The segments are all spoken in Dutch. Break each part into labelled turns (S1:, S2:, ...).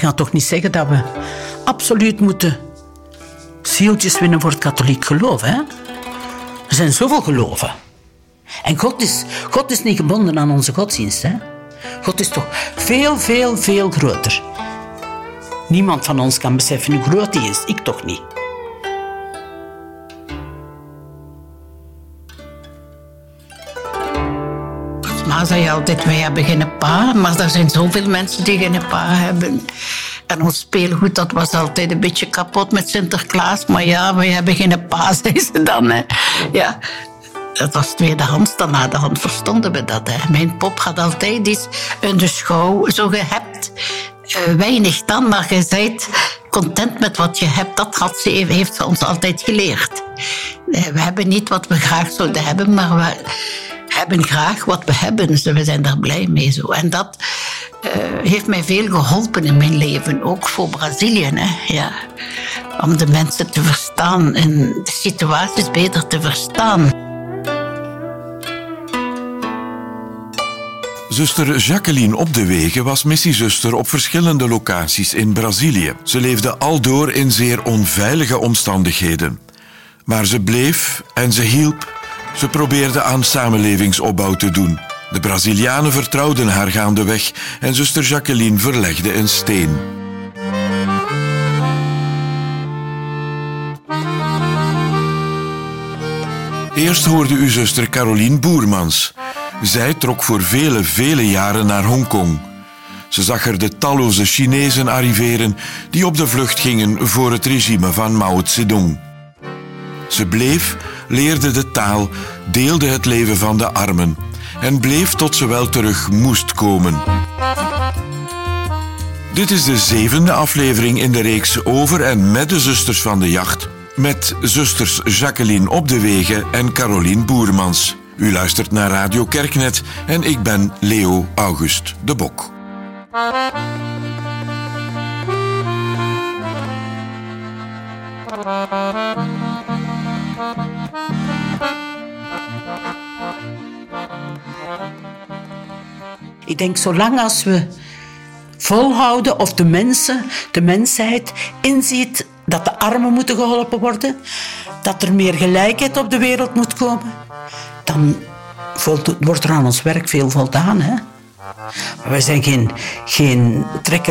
S1: gaan toch niet zeggen dat we absoluut moeten zieltjes winnen voor het katholiek geloof. Hè? Er zijn zoveel geloven. En God is, God is niet gebonden aan onze godsdienst. Hè? God is toch veel, veel, veel groter. Niemand van ons kan beseffen hoe groot hij is. Ik toch niet.
S2: Zei je altijd, wij hebben geen pa. Maar er zijn zoveel mensen die geen pa hebben. En ons speelgoed, dat was altijd een beetje kapot met Sinterklaas. Maar ja, wij hebben geen pa, zei ze dan. Hè. Ja, dat was tweedehands. Dan na de hand verstonden we dat. Hè. Mijn pop had altijd iets in de schouw zo gehebt. Uh, weinig dan, maar je bent content met wat je hebt. Dat had ze, heeft ze ons altijd geleerd. Uh, we hebben niet wat we graag zouden hebben, maar we hebben graag wat we hebben. Dus we zijn daar blij mee. Zo. En dat uh, heeft mij veel geholpen in mijn leven. Ook voor Brazilië. Hè. Ja. Om de mensen te verstaan en de situaties beter te verstaan.
S3: Zuster Jacqueline Op de Wegen was missiezuster op verschillende locaties in Brazilië. Ze leefde aldoor in zeer onveilige omstandigheden. Maar ze bleef en ze hielp. Ze probeerde aan samenlevingsopbouw te doen. De Brazilianen vertrouwden haar gaandeweg en zuster Jacqueline verlegde een steen. Eerst hoorde uw zuster Caroline Boermans. Zij trok voor vele, vele jaren naar Hongkong. Ze zag er de talloze Chinezen arriveren die op de vlucht gingen voor het regime van Mao Zedong. Ze bleef, leerde de taal, deelde het leven van de armen en bleef tot ze wel terug moest komen. Dit is de zevende aflevering in de reeks over en met de zusters van de jacht. Met zusters Jacqueline Op de Wegen en Caroline Boermans. U luistert naar Radio Kerknet en ik ben Leo August de Bok.
S1: Ik denk, zolang als we volhouden of de mensen, de mensheid inziet dat de armen moeten geholpen worden, dat er meer gelijkheid op de wereld moet komen, dan wordt er aan ons werk veel voldaan. Hè? Maar wij zijn geen, geen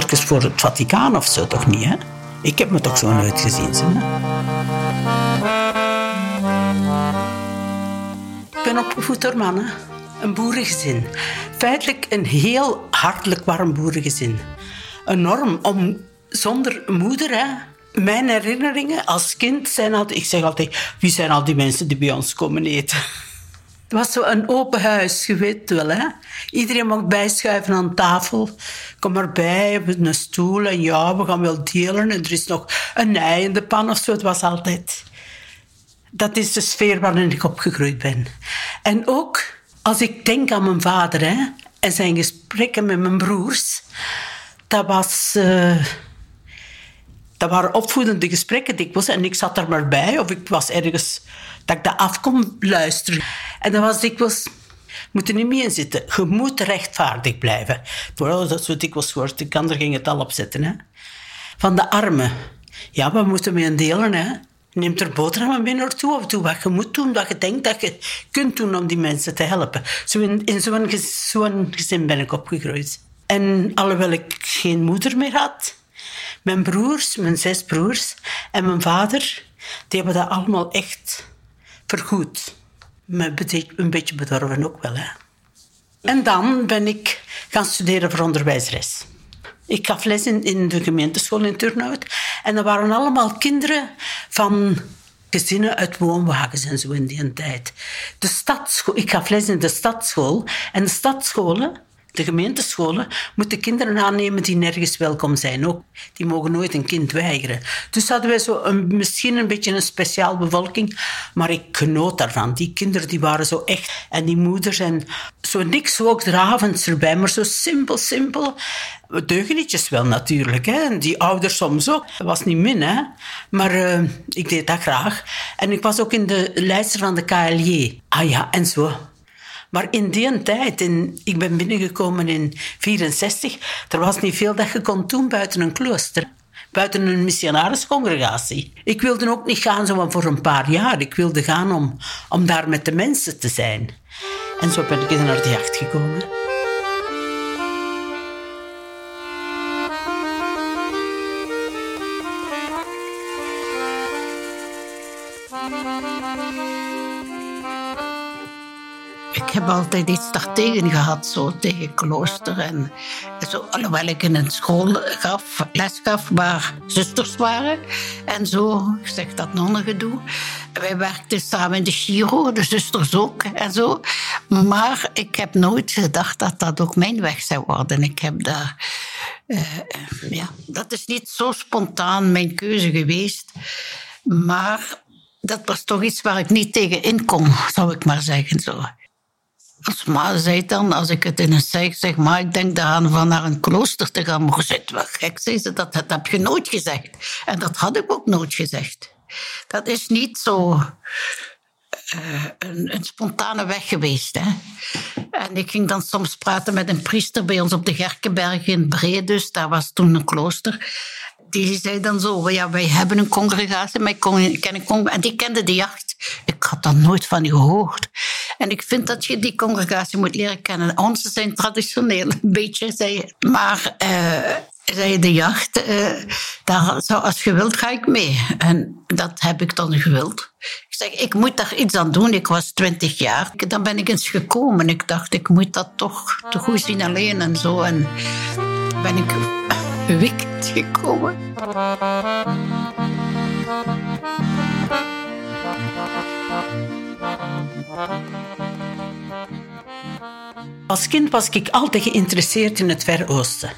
S1: voor het Vaticaan of zo, toch niet? Hè? Ik heb me toch zo nooit gezien. Hè? Ik ben opgevoed door mannen. Een boerengezin. Feitelijk een heel hartelijk warm boerengezin. Enorm om zonder moeder, hè. Mijn herinneringen als kind zijn altijd... Ik zeg altijd, wie zijn al die mensen die bij ons komen eten? Het was zo een open huis, je weet wel. Hè? Iedereen mag bijschuiven aan tafel. Kom erbij, op een stoel. En ja, we gaan wel delen. En er is nog een ei in de pan of zo. Het was altijd... Dat is de sfeer waarin ik opgegroeid ben. En ook als ik denk aan mijn vader hè, en zijn gesprekken met mijn broers, dat was... Uh, dat waren opvoedende gesprekken dikwijls. En ik zat er maar bij. Of ik was ergens dat ik dat af kon luisteren. En dan was dikwijls... moet er niet meer in zitten. Je moet rechtvaardig blijven. Dat is wat dikwijls woord. Ik kan er ging het al op zetten. Hè. Van de armen. Ja, we moeten mee delen. Hè. Neemt er boterhammen mee naartoe of doe wat je moet doen, wat je denkt dat je kunt doen om die mensen te helpen. In, zo'n zo gezin ben ik opgegroeid. En alhoewel ik geen moeder meer had, mijn broers, mijn zes broers en mijn vader, die hebben dat allemaal echt vergoed. Me een beetje bedorven ook wel. Hè. En dan ben ik gaan studeren voor onderwijsres. Ik gaf les in, de gemeenteschool in Turnhout. En dat waren allemaal kinderen van gezinnen uit woonwagens en zo in die tijd. De stadschool, ik gaf les in de stadsschool. En de stadsscholen de gemeentescholen moeten kinderen aannemen die nergens welkom zijn. Ook, die mogen nooit een kind weigeren. Dus hadden wij zo een, misschien een beetje een speciaal bevolking, maar ik genoot daarvan. Die kinderen die waren zo echt. En die moeders en zo niks hoogdravends erbij, maar zo simpel, simpel. Deugenietjes wel natuurlijk. Hè. En die ouders soms ook. Dat was niet min, hè. Maar uh, ik deed dat graag. En ik was ook in de lijst van de KLJ. Ah ja, en zo Maar in die tijd, in, ik ben binnengekomen in 64, er was niet veel dat je kon doen buiten een klooster. Buiten een missionariscongregatie. Ik wilde ook niet gaan zo voor een paar jaar. Ik wilde gaan om, om daar met de mensen te zijn. En zo ben ik naar de jacht gekomen.
S2: Heb altijd iets daartegen gehad, zo tegen klooster. En zo, alhoewel ik in een school gaf, les gaf waar zusters waren. En zo, ik zeg dat nonnengedoe. Wij werkten samen in de Giro, de zusters ook en zo. Maar ik heb nooit gedacht dat dat ook mijn weg zou worden. Ik heb daar... Uh, ja, dat is niet zo spontaan mijn keuze geweest. Maar dat was toch iets waar ik niet tegen in kon, zou ik maar zeggen. Zo. Als ma zei dan, als ik het in een zeg zeg, maar ik denk eraan van naar een klooster te gaan. Maar zit wel gek, zei ze, dat, dat heb je nooit gezegd. En dat had ik ook nooit gezegd. Dat is niet zo uh, een, een, spontane weg geweest. Hè? En ik ging dan soms praten met een priester bij ons op de Gerkenberg in Bredus. Daar was toen een klooster. Die zei dan zo, ja, wij hebben een congregatie, ik congregatie. En die kende de jacht. Ik had daar nooit van gehoord. En ik vind dat je die congregatie moet leren kennen. Onze zijn traditioneel een beetje, Maar uh, zei de jacht, uh, daar, zo, als je wilt ga ik mee. En dat heb ik dan gewild. Ik zeg, ik moet daar iets aan doen. Ik was twintig jaar. Dan ben ik eens gekomen. Ik dacht, ik moet dat toch te goed zien alleen en zo. En ben ik weekend gekomen.
S1: Als kind was ik altijd geïnteresseerd in het Ver Oosten.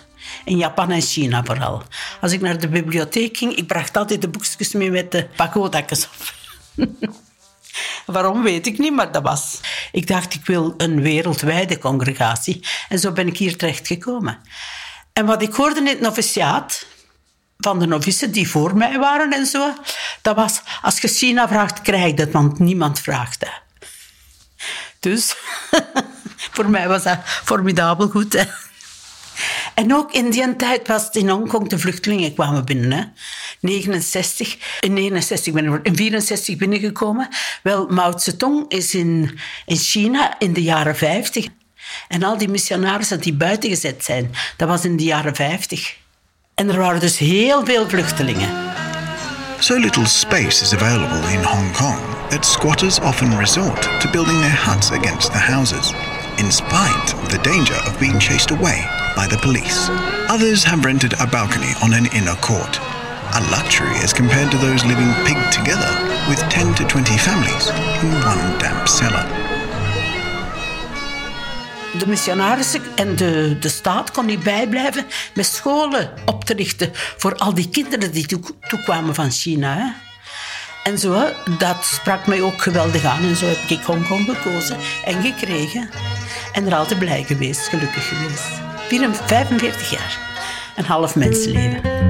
S1: In Japan en China vooral. Als ik naar de bibliotheek ging, ik bracht altijd de boekjes mee met de pagodakjes op. Waarom weet ik niet, maar dat was. Ik dacht, ik wil een wereldwijde congregatie. En zo ben ik hier terecht gekomen. En wat ik hoorde in het noviciaat, van de novices die voor mij waren en zo, dat was, als je China vraagt, krijg je dat, want niemand vraagt dat. Dus voor mij was dat formidabel goed. Hè. En ook in die tijd was het in Hongkong de vluchtelingen kwamen binnen. Hè. 69, in 69 ben ik in 64 binnengekomen. Wel, Mao Zedong is in, in China in de jaren 50. En al die missionarissen die buiten gezet zijn, dat was in de jaren 50. En er waren dus heel veel vluchtelingen.
S4: So little space is available in Hong Kong that squatters often resort to building their huts against the houses, in spite of the danger of being chased away by the police. Others have rented a balcony on an inner court, a luxury as compared to those living pigged together with 10 to 20 families in one damp cellar.
S1: de missionarissen en de, de staat kon niet bijblijven met scholen op te richten voor al die kinderen die toekwamen van China. Hè. En zo, dat sprak mij ook geweldig aan. En zo heb ik Hongkong gekozen en gekregen. En er altijd blij geweest, gelukkig geweest. 45 jaar. Een half mensenleven.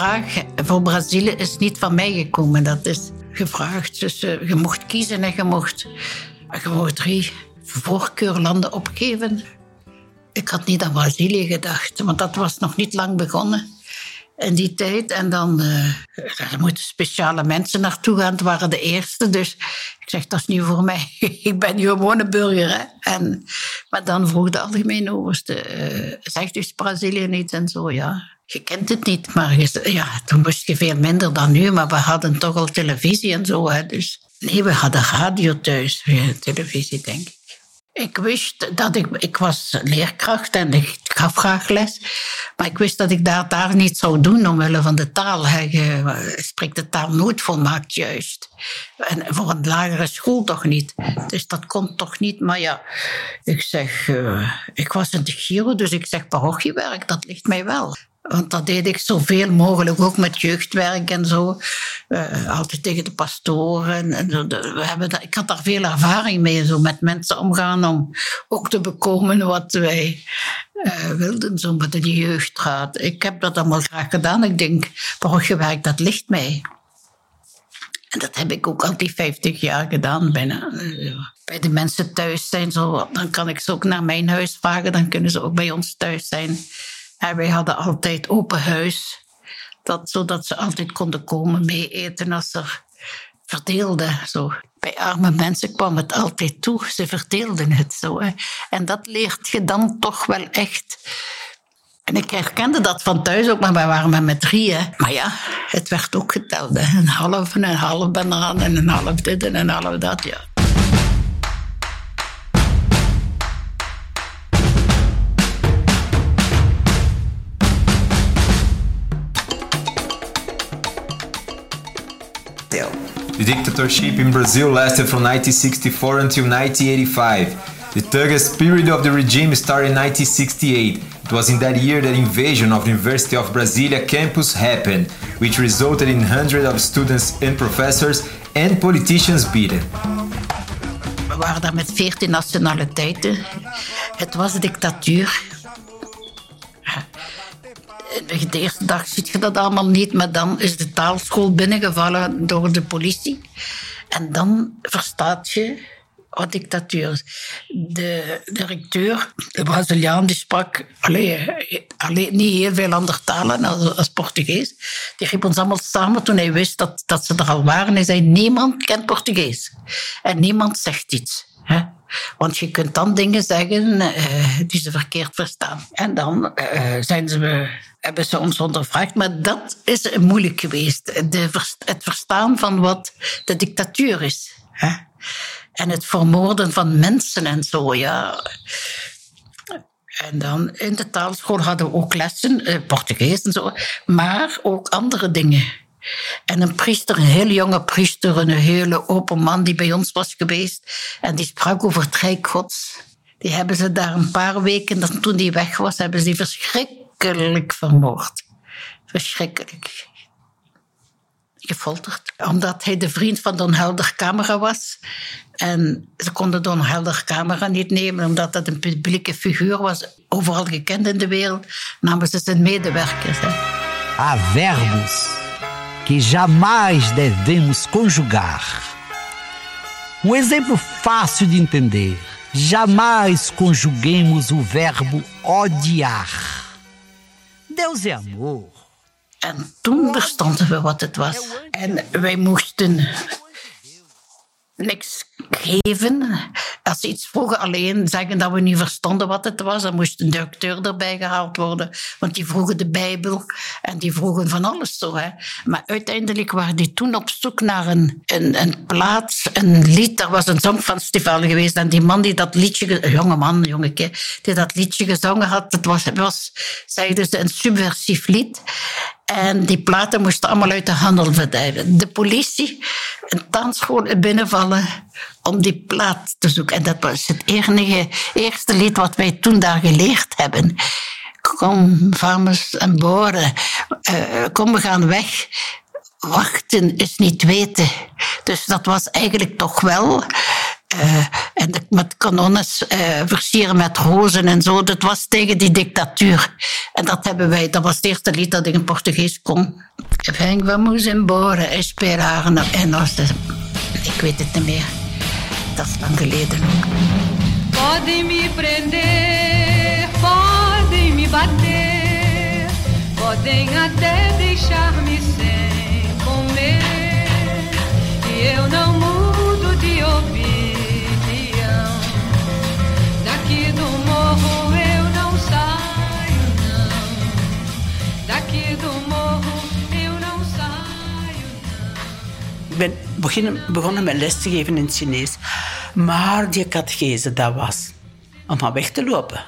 S2: vraag voor Brazilië is niet van mij gekomen. Dat is gevraagd. Dus uh, je mocht kiezen en je mocht, je mocht drie voorkeurlanden opgeven. Ik had niet aan Brazilië gedacht, want dat was nog niet lang begonnen in die tijd. En dan uh, moeten speciale mensen naartoe gaan. Het waren de eerste. Dus ik zeg, dat is niet voor mij. ik ben gewoon een burger. Hè? En, maar dan vroeg de algemene overste, uh, zegt dus Brazilië niet en zo, ja je kent het niet, maar ja, toen moest je veel minder dan nu, maar we hadden toch al televisie en zo. Hè, dus nee, we hadden radio thuis, televisie, denk ik. Ik wist dat ik, ik was leerkracht en ik gaf graag les. Maar ik wist dat ik dat daar niet zou doen omwille van de taal. Je spreekt de taal nooit volmaakt juist. En voor een lagere school toch niet. Dus dat kon toch niet. Maar ja, ik zeg, uh, ik was in de Giro, dus ik zeg parochiewerk, dat ligt mij wel. Want dat deed ik zoveel mogelijk, ook met jeugdwerk en zo. Uh, altijd tegen de pastoren. En. We hebben dat, ik had daar veel ervaring mee, zo met mensen omgaan om ook te bekomen wat wij uh, wilden, zo met de jeugdraad. Ik heb dat allemaal graag gedaan. Ik denk, borggewerk, dat ligt mij. En dat heb ik ook al die 50 jaar gedaan bijna. Bij de mensen thuis zijn, zo, dan kan ik ze ook naar mijn huis vragen, dan kunnen ze ook bij ons thuis zijn. En wij hadden altijd open huis, dat, zodat ze altijd konden komen mee eten als er verdeelden. Zo. Bij arme mensen kwam het altijd toe, ze verdeelden het zo. Hè. En dat leert je dan toch wel echt. En ik herkende dat van thuis ook, maar wij waren maar met drieën. Maar ja, het werd ook geteld. Hè. Een half en een half banaan en een half dit en een half dat, ja.
S5: The dictatorship in Brazil lasted from 1964 until 1985. The toughest period of the regime started in 1968. It was in that year that invasion of the University of Brasilia campus happened, which resulted in hundreds of students and professors and politicians beaten.
S2: We waren daar met 14 nationaliteiten. Het was dictatuur. De eerste dag ziet je dat allemaal niet, maar dan is de taalschool binnengevallen door de politie. En dan verstaat je wat dictatuur. De directeur, de Braziliaan, die sprak alleen, alleen, niet heel veel andere talen als, als Portugees. Die riep ons allemaal samen toen hij wist dat, dat ze er al waren. Hij zei, niemand kent Portugees. En niemand zegt iets. Want je kunt dan dingen zeggen uh, die ze verkeerd verstaan. En dan uh, zijn ze, hebben ze ons ondervraagd. Maar dat is moeilijk geweest. Het verstaan van wat de dictatuur is. Hè? En het vermoorden van mensen en zo, ja. En dan in de taalschool hadden we ook lessen, eh, Portugees en zo, maar ook andere dingen. En een priester, een heel jonge priester, een hele open man die bij ons was geweest. En die sprak over het. Die hebben ze daar een paar weken, toen die weg was, hebben ze verschrikkelijk vermoord. Verschrikkelijk. Gefolterd. Omdat hij de vriend van Don Helder Camera was. En ze konden Don Helder Camera niet nemen, omdat dat een publieke figuur was. Overal gekend in de wereld. Namen ze zijn medewerkers. Hè.
S6: Verbos que jamais devemos conjugar. Um exemplo fácil de entender. Jamais conjuguemos o verbo odiar. Deus é amor.
S2: En toen verstonden we wat het was. En wij moesten niks geven. Als ze iets vroegen, alleen zeggen dat we niet verstonden wat het was, dan moest een directeur erbij gehaald worden. Want die vroegen de Bijbel en die vroegen van alles zo. Hè. Maar uiteindelijk waren die toen op zoek naar een, een, een plaats, een lied. Er was een songfestival geweest en die man die dat liedje, jonge man, jonge keer, die dat liedje gezongen had, dat was, was zeiden ze, een subversief lied. En die platen moesten allemaal uit de handel verdwijnen. De politie, een tandschool binnenvallen om die plaat te zoeken. En dat was het enige, eerste lied wat wij toen daar geleerd hebben. Kom, vamos en boren. Uh, kom, we gaan weg. Wachten is niet weten. Dus dat was eigenlijk toch wel uh, en met kanonnen uh, versieren met rozen en zo. Dat was tegen die dictatuur. En dat hebben wij, dat was het eerste lied dat ik in Portugees kon. Vem vamos embora, esperar en als Ik weet het niet meer. Dat is lang geleden ook. Podem me prender, podem me bater, podem até deixar-me sem comer. E eu não
S1: ben beginnen, begonnen met les te geven in het Chinees. Maar die catechese, dat was om maar weg te lopen.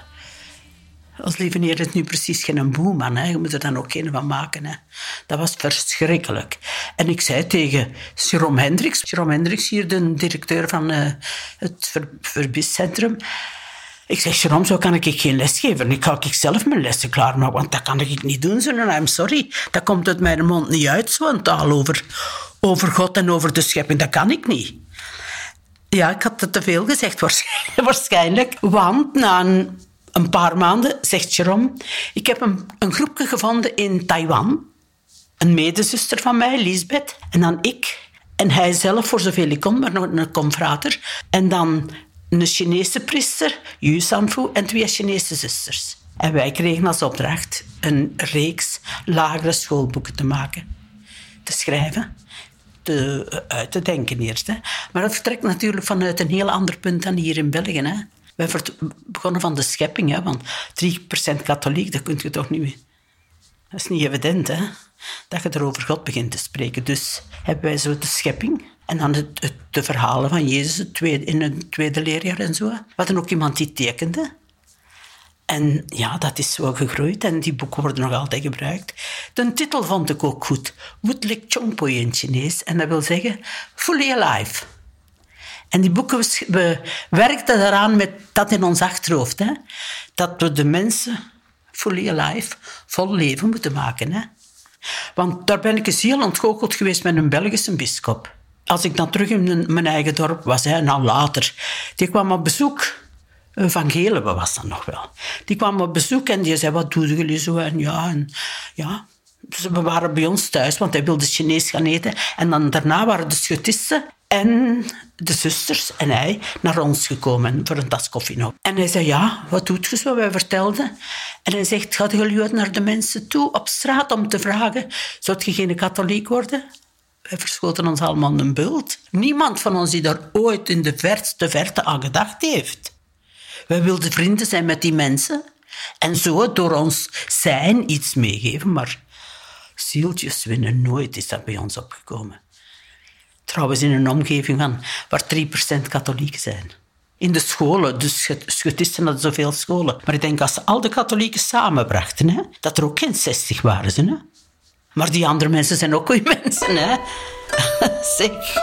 S1: Als lieve heer is nu precies geen boeman. Hè. Je moet er dan ook geen van maken. Hè. Dat was verschrikkelijk. En ik zei tegen Jerome Hendricks... Jerome Hendricks, hier de directeur van uh, het ver, verbiscentrum... Ik zeg, Jerome, zo kan ik geen les geven. Ik ga ik zelf mijn lessen klaarmaken, want dat kan ik niet doen. Zo, I'm sorry. Dat komt uit mijn mond niet uit, zo'n taal over, over God en over de schepping. Dat kan ik niet. Ja, ik had het te veel gezegd waarschijnlijk. Want na een, een paar maanden zegt Jerome... Ik heb een, een groepje gevonden in Taiwan. Een medezuster van mij, Lisbeth. En dan ik. En hij zelf, voor zoveel ik kon, maar nog een confrater. En dan een Chinese priester, Yu Sanfu, en twee Chinese zusters. En wij kregen als opdracht een reeks lagere schoolboeken te maken. Te schrijven te, uit te denken eerst. Hè. Maar dat vertrekt natuurlijk vanuit een heel ander punt dan hier in België. Hè. Wij begonnen van de schepping, hè, want 3% katholiek, dat kun je toch niet... Dat is niet evident, hè? Dat je er over God begint te spreken. Dus hebben wij zo de schepping en dan het, de verhalen van Jezus tweede, in het tweede leerjaar en zo. We hadden ook iemand die tekende. En ja, dat is zo gegroeid en die boeken worden nog altijd gebruikt. De titel vond ik ook goed. Woodlik Chongpoi in Chinees. En dat wil zeggen Fully Alive. En die boeken, we werkten daaraan met dat in ons achterhoofd. Hè? Dat we de mensen fully alive, vol leven moeten maken. Hè? Want daar ben ik eens heel ontgoocheld geweest met een Belgische bischop. Als ik dan terug in mijn eigen dorp was, hè, nou later, die kwam op bezoek Van Gelen was dat nog wel. Die kwam op bezoek en die zei, wat doen jullie zo? En ja, en ja. Dus we waren bij ons thuis, want hij wilde Chinees gaan eten. En dan daarna waren de schutisten en de zusters en hij naar ons gekomen voor een tas koffie op. En hij zei, ja, wat doet je zo? Wij vertelden. En hij zegt, gaat jullie naar de mensen toe op straat om te vragen, zou je geen katholiek worden? Wij verschoten ons allemaal een bult. Niemand van ons die daar ooit in de verste verte aan gedacht heeft. Wij wilden vrienden zijn met die mensen en zo door ons zijn iets meegeven, maar zieltjes winnen nooit is dat bij ons opgekomen. Trouwens, in een omgeving van, waar 3% katholieken zijn. In de scholen, dus schutisten hadden zoveel scholen. Maar ik denk als ze al de katholieken samenbrachten, hè, dat er ook geen 60 waren. Hè. Maar die andere mensen zijn ook goede mensen. Hè. zeg.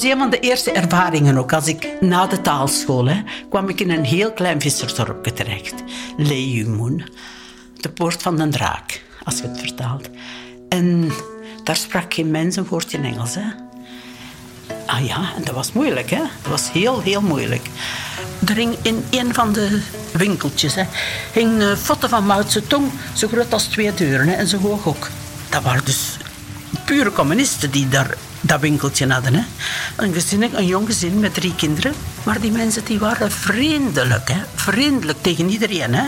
S1: Was een van de eerste ervaringen ook. Als ik na de taalschool hè, kwam ik in een heel klein vissersdorpje terecht. Leeuwmoen. De poort van de draak, als je het vertaalt. En daar sprak geen mens een woordje Engels. Hè. Ah ja, en dat was moeilijk. Hè. Dat was heel, heel moeilijk. Er hing in een van de winkeltjes hè, hing foto van Mao Zedong, zo groot als twee deuren hè, en zo hoog ook. Dat waren dus pure communisten die daar dat winkeltje hadden. Hè. Een, gezin, een jong gezin met drie kinderen. Maar die mensen die waren vriendelijk. Hè. Vriendelijk tegen iedereen. Hè.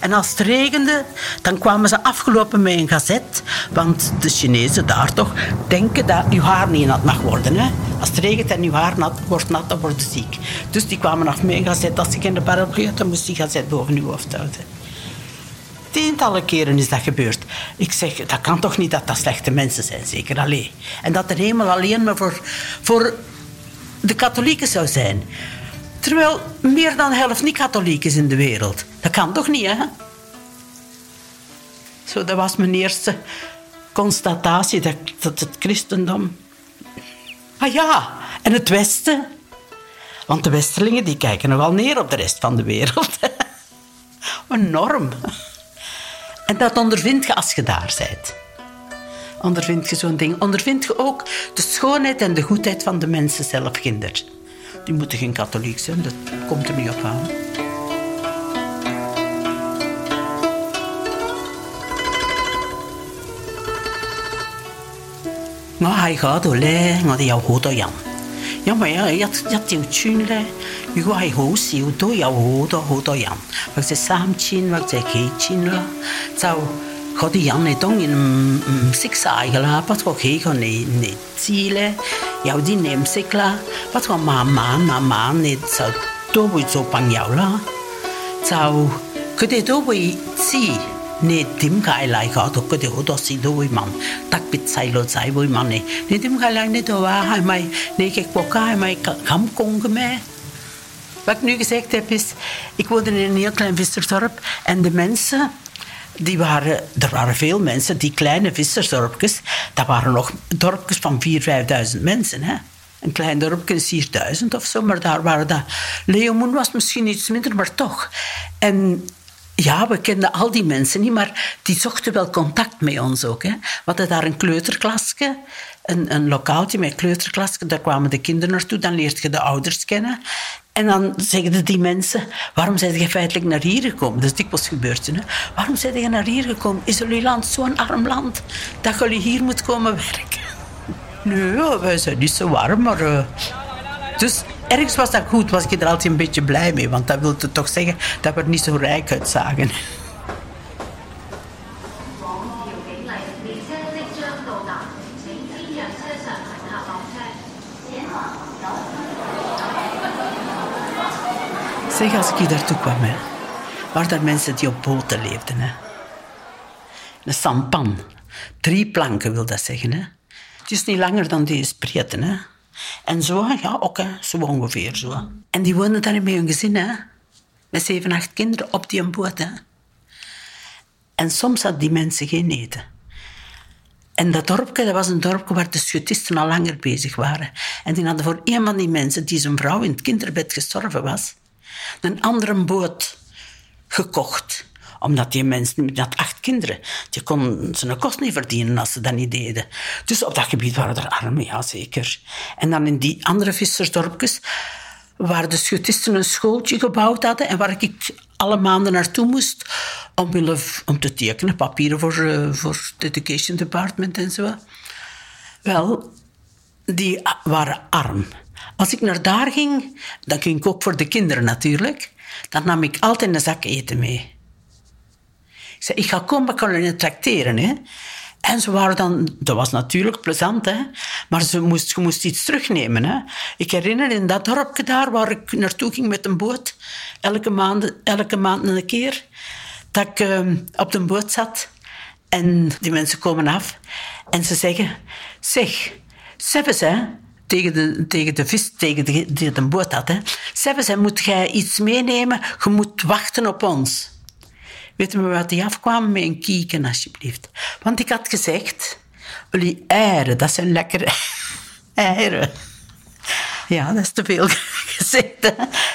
S1: En als het regende, dan kwamen ze afgelopen met een gazet. Want de Chinezen daar toch denken dat je haar niet nat mag worden. Hè. Als het regent en je haar nat, wordt nat, dan word je ziek. Dus die kwamen af met een gazet. Als ik in de paraplu had, dan moest die gazet boven je hoofd houden tientallen keren is dat gebeurd. Ik zeg, dat kan toch niet dat dat slechte mensen zijn, zeker alleen. En dat de hemel alleen maar voor, voor de katholieken zou zijn. Terwijl meer dan de helft niet katholiek is in de wereld. Dat kan toch niet, hè? Zo, dat was mijn eerste constatatie, dat, dat het christendom... Ah ja, en het Westen. Want de Westerlingen die kijken nogal neer op de rest van de wereld. Enorm. En dat ondervind je als je daar bent. Ondervind je zo'n ding. Ondervind je ook de schoonheid en de goedheid van de mensen zelf, kinder. Die moeten geen katholiek zijn, dat komt er niet op aan. Nou, hij gaat door, maar die jou goed Jan. Ja, maar ja, je had je tune le. Je gaat 如果系好少，都有好多好多人，或者三千或者几千啦，就。嗰啲人你當然唔唔識晒噶啦，不過幾個你你知咧，有啲你唔識啦，不過慢慢慢慢你就都會做朋友啦，就佢哋都會知你點解嚟嗰度，佢哋好多時都會問，特別細路仔會問你，你點解嚟呢度啊？係咪你嘅國家係咪咁敢攻嘅咩？？Wat ik nu gezegd heb is, ik woonde in een heel klein vissersdorp en de mensen, die waren, er waren veel mensen, die kleine vissersdorpjes, dat waren nog dorpjes van 4.000, 5.000 mensen. Hè? Een klein dorpje is 4.000 of zo, maar daar waren dat... Leomoen was misschien iets minder, maar toch. En ja, we kenden al die mensen niet, maar die zochten wel contact met ons ook. Hè. We hadden daar een kleuterklasje, een, een lokaaltje met kleuterklasje. Daar kwamen de kinderen naartoe, dan leert je de ouders kennen. En dan zeggen die mensen, waarom zijn je feitelijk naar hier gekomen? Dat is dikwijls gebeurd. Hè? Waarom zijn je naar hier gekomen? Is jullie land zo'n arm land dat jullie hier moet komen werken? Nee, wij zijn niet zo warm, maar... Uh... Dus ergens was dat goed, was ik er altijd een beetje blij mee. Want dat wilde toch zeggen dat we er niet zo rijk uitzagen. Zeg, als ik hier daartoe kwam, hè, waren er mensen die op boten leefden. Hè. Een sampan. Drie planken wil dat zeggen. Hè. Het is niet langer dan deze breedte. Hè. En zo, ja, ook, hè, zo ongeveer zo. En die woonden daar met hun gezin, hè. Met zeven, acht kinderen op die boot, hè. En soms hadden die mensen geen eten. En dat dorpje, dat was een dorpje waar de schutisten al langer bezig waren. En die hadden voor een van die mensen, die zijn vrouw in het kinderbed gestorven was, een andere boot gekocht omdat die mensen, die had acht kinderen, die kon zijn kost niet verdienen als ze dat niet deden. Dus op dat gebied waren er armen, ja zeker. En dan in die andere vissersdorpjes, waar de schutisten een schooltje gebouwd hadden en waar ik alle maanden naartoe moest om, om te tekenen, papieren voor, uh, voor het education department en zo. Wel, die waren arm. Als ik naar daar ging, dan ging ik ook voor de kinderen natuurlijk, dan nam ik altijd een zak eten mee. Ik zei, ik ga komen, ik kan je tracteren. Hè. En ze waren dan, dat was natuurlijk plezant, hè? maar ze moest, je moest iets terugnemen. Hè? Ik herinner in dat dorpje daar waar ik naartoe ging met een boot, elke maand, elke maand een keer, dat ik uh, op de boot zat en die mensen komen af en ze zeggen: Zeg, Sebes, hè? Tegen de, tegen de vis, tegen de, die de boot had. Hè? Sebes, hè, moet jij iets meenemen? Je moet wachten op ons. Weet je wat die afkwamen? Met een kieken, alsjeblieft. Want ik had gezegd, jullie eieren, dat zijn lekkere eieren. Ja, dat is te veel gezegd.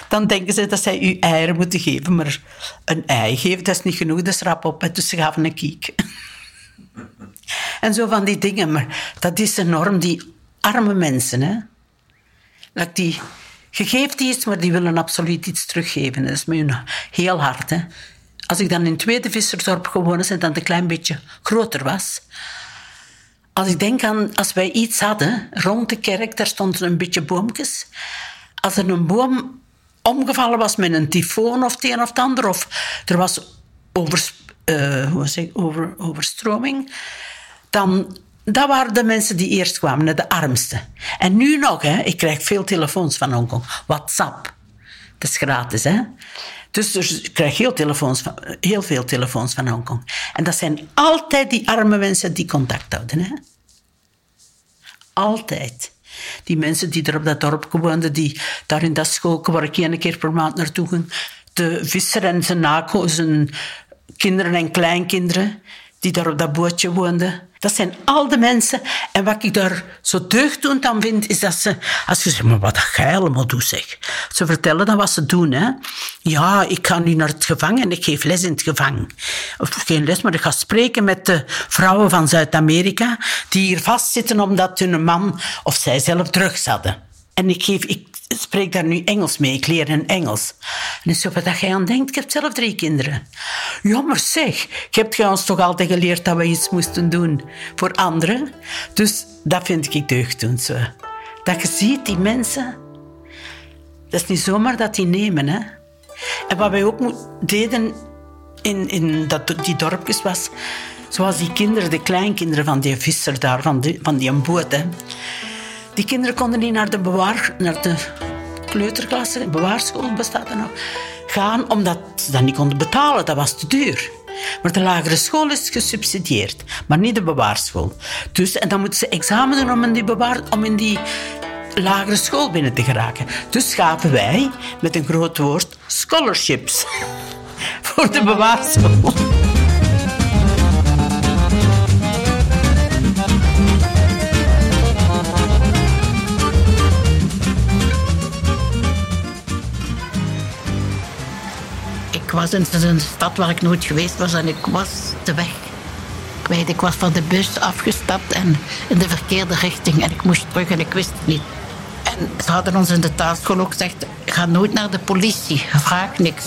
S1: Dan denken ze dat zij u eieren moeten geven. Maar een ei geven, dat is niet genoeg. Dat is rap op. Dus ze gaven een kiek. En zo van die dingen. Maar dat is enorm, die arme mensen. Hè? Dat die, je geeft iets, maar die willen absoluut iets teruggeven. Dat is met hun heel hard. Hè? Als ik dan in het tweede vissersdorp gewoond en dan een klein beetje groter was. Als ik denk aan, als wij iets hadden, rond de kerk, daar stonden een beetje boompjes. Als er een boom omgevallen was met een tyfoon of het een of het ander, of er was over, uh, hoe zeg, over, overstroming, dan dat waren de mensen die eerst kwamen, de armste. En nu nog, hè, ik krijg veel telefoons van Hongkong. WhatsApp. Dat is gratis, hè. Dus, dus ik krijg heel, telefoons van, heel veel telefoons van Hongkong. En dat zijn altijd die arme mensen die contact houden. Hè? Altijd. Die mensen die er op dat dorp woonden, die daar in dat schoolke waar ik één keer per maand naartoe ging, de visser en zijn nako, zijn kinderen en kleinkinderen, die daar op dat bootje woonden. Dat zijn al de mensen. En wat ik daar zo deugddoend aan vind, is dat ze... Als je zegt, maar wat ga je allemaal doet, zeg. Ze vertellen dan wat ze doen, hè. Ja, ik ga nu naar het gevangen en ik geef les in het gevangen. Of geen les, maar ik ga spreken met de vrouwen van Zuid-Amerika die hier vastzitten omdat hun man of zij zelf drugs hadden. En ik, ik spreek daar nu Engels mee, ik leer hen Engels. En is zo wat jij aan denkt, ik heb zelf drie kinderen. Ja, maar zeg, je hebt ons toch altijd geleerd dat we iets moesten doen voor anderen. Dus dat vind ik deugddoend zo. Dat je ziet, die mensen, dat is niet zomaar dat die nemen. Hè. En wat wij ook deden in, in dat, die dorpjes was, Zoals die kinderen, de kleinkinderen van die visser daar, van die, van die boot. Hè. Die kinderen konden niet naar de bewaar, naar de kleuterklasse, bewaarschool bestaat er nog, gaan omdat ze dat niet konden betalen. Dat was te duur. Maar de lagere school is gesubsidieerd, maar niet de bewaarschool. Dus, en dan moeten ze examen doen om in die, bewaar, om in die lagere school binnen te geraken. Dus gaven wij, met een groot woord, scholarships voor de bewaarschool.
S2: Ik was in een stad waar ik nooit geweest was en ik was de weg kwijt. Ik was van de bus afgestapt en in de verkeerde richting en ik moest terug en ik wist het niet. En ze hadden ons in de taalschool ook gezegd, ga nooit naar de politie, vraag niks.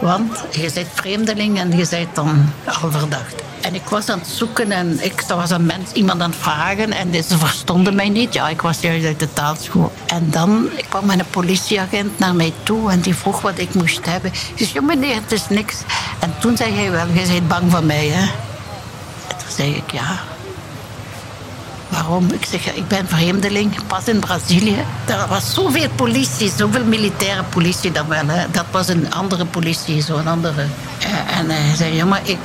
S2: Want je bent vreemdeling en je bent dan al verdacht. En ik was aan het zoeken en ik was een mens, iemand aan het vragen en ze verstonden mij niet. Ja, ik was juist uit de taalschool. En dan kwam een politieagent naar mij toe en die vroeg wat ik moest hebben. Ik zei, meneer, het is niks. En toen zei hij wel, je bent bang van mij, hè? En toen zei ik, ja. Waarom? Ik zeg, ik ben vreemdeling, pas in Brazilië. Er was zoveel politie, zoveel militaire politie dan wel. Dat was een andere politie, zo'n andere. Eh, En hij zei, ja, maar ik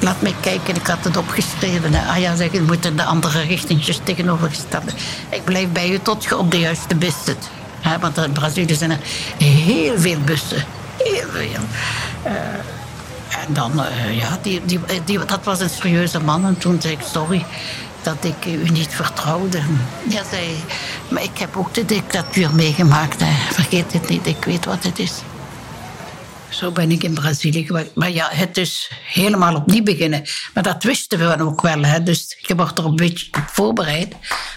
S2: laat mij kijken, ik had het opgeschreven. Ah ja, zeg, je moet in de andere richting, juist tegenovergestelde. Ik blijf bij u tot je op de juiste bus zit. Hè, want in Brazilië zijn er heel veel bussen. Heel veel. Eh, en dan, eh, ja, die, die, dat was een serieuze man. En toen zei ik, sorry dat ik u niet vertrouwde. Ja, zei, maar ik heb ook de dictatuur meegemaakt. Vergeet het niet, ik weet wat het is. Zo ben ik in Brazilië geweest. Maar ja, het is helemaal opnieuw beginnen. Maar dat wisten we ook wel. Hè. Dus je wordt er een beetje op voorbereid.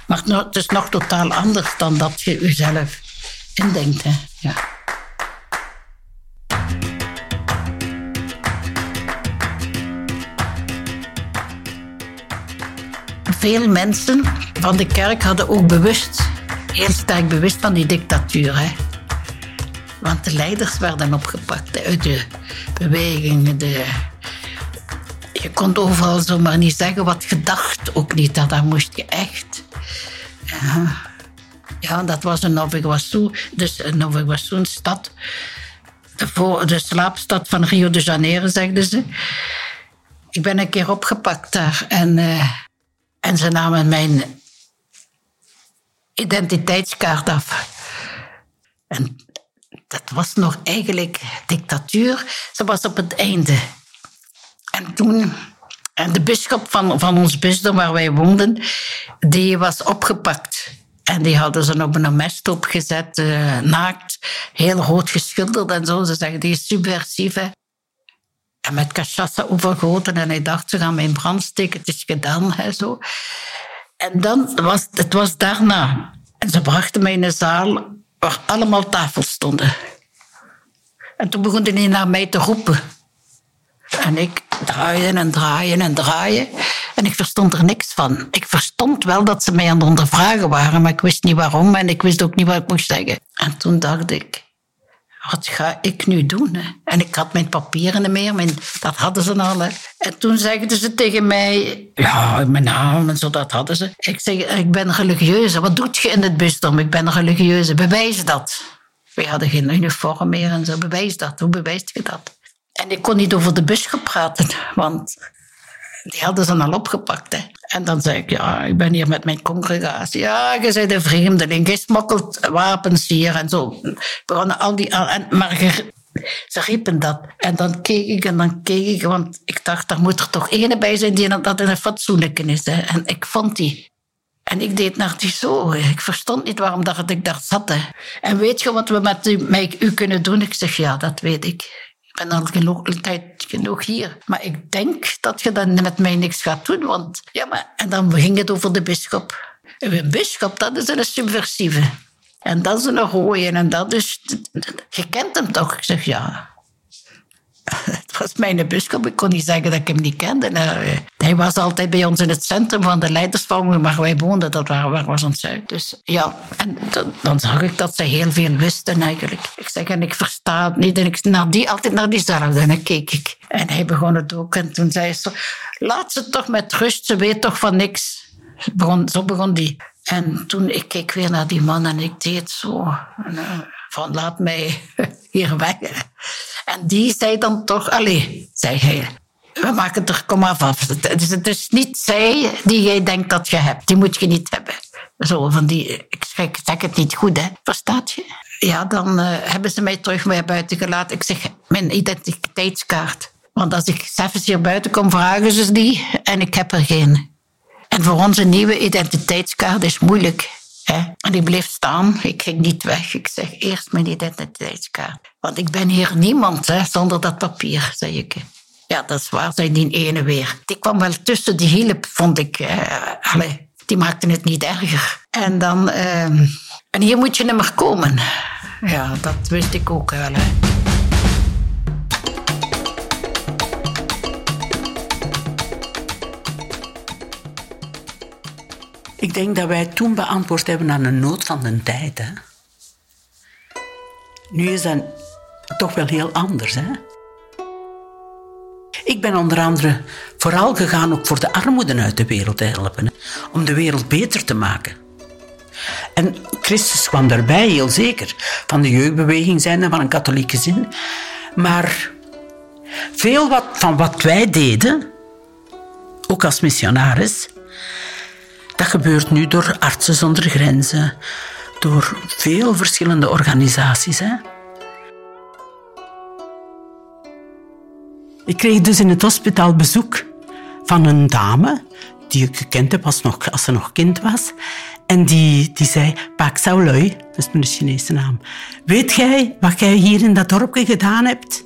S2: Maar het is nog totaal anders dan dat je jezelf indenkt. Ja. Veel mensen van de kerk hadden ook bewust, heel sterk bewust van die dictatuur. Hè. Want de leiders werden opgepakt uit de bewegingen. De... Je kon overal zomaar niet zeggen wat je dacht, ook niet. Dat, moest je echt. Ja, ja dat was een Nova dus een Nova stad. De, slaapstad van Rio de Janeiro, zegden ze. Ik ben een keer opgepakt daar en, eh, en ze namen mijn identiteitskaart af. En dat was nog eigenlijk dictatuur. Ze was op het einde. En toen... En de bisschop van, van ons bisdom waar wij woonden, die was opgepakt. En die hadden ze op een mesthoop gezet, eh, naakt, heel rood geschilderd en zo. Ze zeggen, die hè. En met cachaça overgoten. En hij dacht, ze gaan mij in brand steken. Het is gedaan, hè, zo. En dan was het was daarna. En ze brachten mij in een zaal waar allemaal tafels stonden. En toen begon hij naar mij te roepen. En ik draaien en draaien en draaien. En ik verstond er niks van. Ik verstond wel dat ze mij aan het ondervragen waren, maar ik wist niet waarom en ik wist ook niet wat ik moest zeggen. En toen dacht ik, wat ga ik nu doen? En ik had mijn papieren niet meer, mijn, dat hadden ze al. En toen zeiden ze tegen mij, ja, mijn naam en zo, dat hadden ze. Ik zeg, ik ben religieuze. Wat doet je in het bisdom? Ik ben religieuze. Bewijs dat. We hadden geen uniform meer en zo. Bewijs dat. Hoe bewijst je dat? En ik kon niet over de bisschop praten, want die hadden ze al opgepakt. Hè. En dan zei ik, ja, ik ben hier met mijn congregatie. Ja, je bent een vreemdeling, je smokkelt wapens hier en zo. Begonnen al die, en, maar ze riepen dat. En dan keek ik en dan keek ik, want ik dacht, daar moet er toch ene bij zijn die dat een fatsoenlijke is. Hè. En ik vond die. En ik deed naar die zo. Ik verstond niet waarom dat ik daar zat. Hè. En weet je wat we met u, met u kunnen doen? Ik zeg, ja, dat weet ik. Ik ben al genoeg, tijd genoeg hier. Maar ik denk dat je dan met mij niks gaat doen. Want, ja, maar, en dan ging het over de bisschop. En Een bisschop, dat is een subversieve. En dat is een rooie. En dat is... Je kent hem toch? Ik zeg, ja. Het was mijn bisschop. Ik kon niet zeggen dat ik hem niet kende. Nou, hij was altijd bij ons in het centrum van de leidersvorming, waar wij woonden. Dat waar, was ons zuid. Dus ja, en dan, zag ik dat ze heel veel wisten eigenlijk. Ik zeg, en ik versta het niet. En ik naar die, altijd naar diezelfde. En dan keek ik. En hij begon het ook. En toen zei ze, laat ze toch met rust, ze weet toch van niks. Begon, zo begon die. En toen ik keek weer naar die man en ik deed zo. Eh, van laat mij hier weg. En die zei dan toch, allee, zei hij, we maken het er kom af af. Het is, het is niet zij die jij denkt dat je hebt. Die moet je niet hebben. Zo van die, ik zeg, het niet goed, hè. Verstaat je? Ja, dan eh, hebben ze mij terug naar buiten gelaten. Ik zeg, mijn identiteitskaart. Want als ik zelfs hier buiten kom, vragen ze die en ik heb er geen. En voor onze nieuwe identiteitskaart is moeilijk. Hè? En die bleef staan. Ik ging niet weg. Ik zeg eerst mijn identiteitskaart. Want ik ben hier niemand hè, zonder dat papier, zei ik. Ja, dat is waar, zei die ene weer. Die kwam wel tussen die hielp, vond ik. Allee, die maakte het niet erger. En dan... Uh, en hier moet je niet meer komen. Ja, dat wist ik ook wel. Hè.
S1: Ik denk dat wij toen beantwoord hebben aan een nood van de tijd. Hè? Nu is dat toch wel heel anders. Hè? Ik ben onder andere vooral gegaan ook voor de armoede uit de wereld te helpen. Om de wereld beter te maken. En Christus kwam daarbij, heel zeker. Van de jeugdbeweging zijn en van een katholieke zin. Maar veel wat, van wat wij deden, ook als missionaris, dat gebeurt nu door Artsen zonder Grenzen, door veel verschillende organisaties. Hè. Ik kreeg dus in het hospitaal bezoek van een dame die ik gekend heb als, nog, als ze nog kind was. En die, die zei, Pak Sao Lui, dat is mijn Chinese naam. Weet jij wat jij hier in dat dorpje gedaan hebt?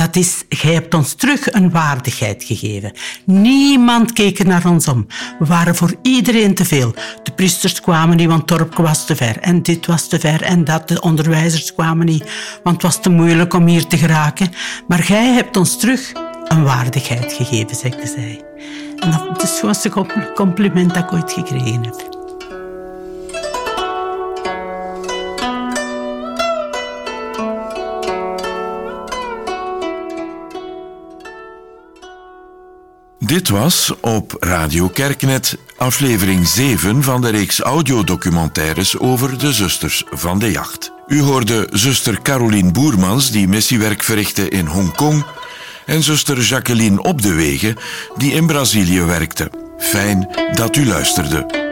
S1: Dat is, jij hebt ons terug een waardigheid gegeven. Niemand keek naar ons om. We waren voor iedereen te veel. De priesters kwamen niet, want het dorp was te ver. En dit was te ver en dat. De onderwijzers kwamen niet, want het was te moeilijk om hier te geraken. Maar jij hebt ons terug een waardigheid gegeven, zegde zij. En dat is het grootste compliment dat ik ooit gekregen heb.
S3: Dit was op Radio Kerknet aflevering 7 van de reeks audiodocumentaires over de zusters van de jacht. U hoorde zuster Caroline Boermans die missiewerk verrichtte in Hongkong en zuster Jacqueline Op de Wegen die in Brazilië werkte. Fijn dat u luisterde.